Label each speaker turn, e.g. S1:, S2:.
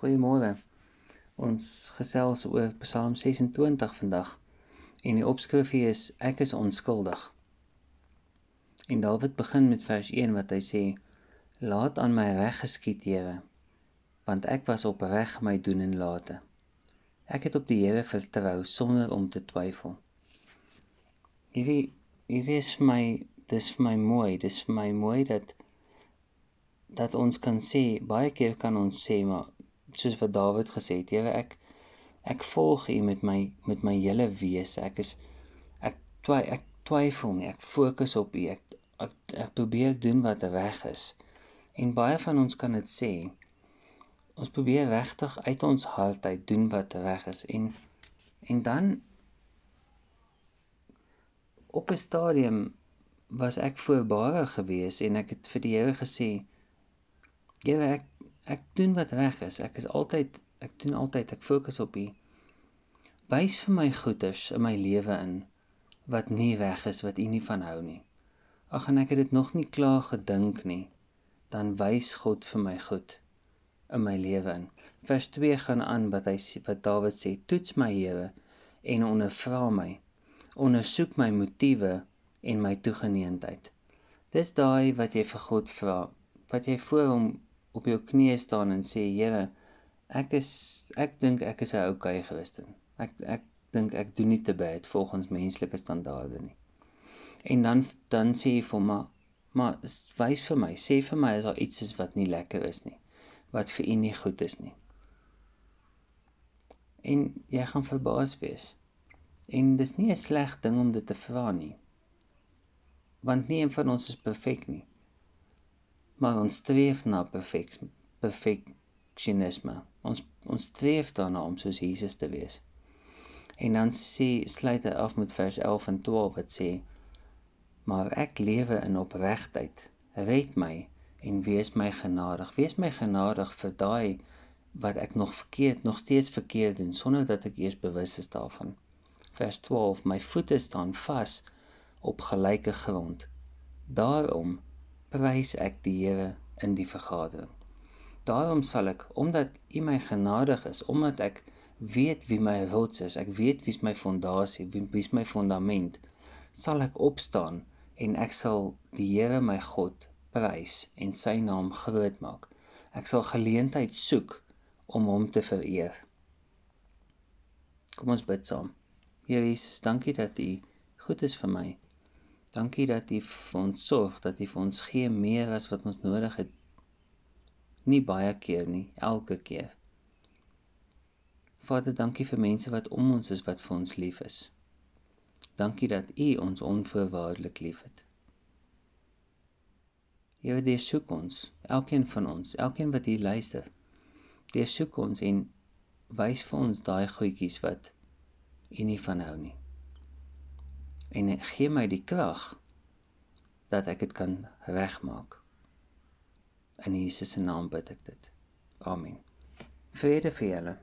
S1: Goeiemôre. Ons gesels oor Psalm 26 vandag. En die opskrif hier is ek is onskuldig. En Dawid begin met vers 1 wat hy sê: Laat aan my reg geskied, Here, want ek was opreg my doen en late. Ek het op die Here vertrou sonder om te twyfel. Hierdie hierdie is vir my dis vir my mooi. Dis vir my mooi dat dat ons kan sê baie keer kan ons sê maar soos wat Dawid gesê het, Here, ek ek volg U met my met my hele wese. Ek is ek twy ek twyfel nie. Ek fokus op U. Ek, ek ek probeer doen wat reg is. En baie van ons kan dit sê. Ons probeer regtig uit ons hart uit doen wat reg is en en dan op 'n stadium was ek voorbare gewees en ek het vir die Here gesê Here ek Ek doen wat reg is. Ek is altyd ek doen altyd ek fokus op U. Wys vir my goeders in my lewe in wat nie reg is wat U nie van hou nie. Ag en ek het dit nog nie klaar gedink nie. Dan wys God vir my goed in my lewe in. Vers 2 gaan aan wat hy wat Dawid sê: "Toets my, Here, en ondervra my. Ondersoek my motiewe en my toegeneentheid." Dis daai wat jy vir God vra, wat jy voor hom op jou knieë staan en sê Here, ek is ek dink ek is 'n okay Christen. Ek ek dink ek doen nie te baie volgens menslike standaarde nie. En dan dan sê jy vir my, maar wys vir my, sê vir my as daar iets is wat nie lekker is nie, wat vir u nie goed is nie. En jy gaan verbaas wees. En dis nie 'n sleg ding om dit te vra nie. Want nie een van ons is perfek nie maar ons streef na perfek perfeksionisme. Ons ons streef daarna om soos Jesus te wees. En dan sê sluit hy af met vers 11 en 12 wat sê: Maar ek lewe in opregtheid. Red my en wees my genadig. Wees my genadig vir daai wat ek nog verkeerd, nog steeds verkeerd doen sonder dat ek eers bewus is daarvan. Vers 12: My voete staan vas op gelyke grond. Daarom prys ek die Here in die vergadering. Daarom sal ek, omdat U my genadig is, omdat ek weet wie my rots is, ek weet wie's my fondasie, wie wie's my fondament, sal ek opstaan en ek sal die Here my God prys en sy naam groot maak. Ek sal geleentheid soek om hom te vereer. Kom ons bid saam. Here Jesus, dankie dat U goed is vir my. Dankie dat U vir ons sorg, dat U vir ons gee meer as wat ons nodig het. Nie baie keer nie, elke keer. Vader, dankie vir mense wat om ons is wat vir ons lief is. Dankie dat U ons onvoorwaardelik liefhet. Here, Jy soek ons, elkeen van ons, elkeen wat hier luister. Jy soek ons en wys vir ons daai goedjies wat U nie van hou nie en gee my die krag dat ek dit kan regmaak. In Jesus se naam bid ek dit. Amen. Vrede vir julle.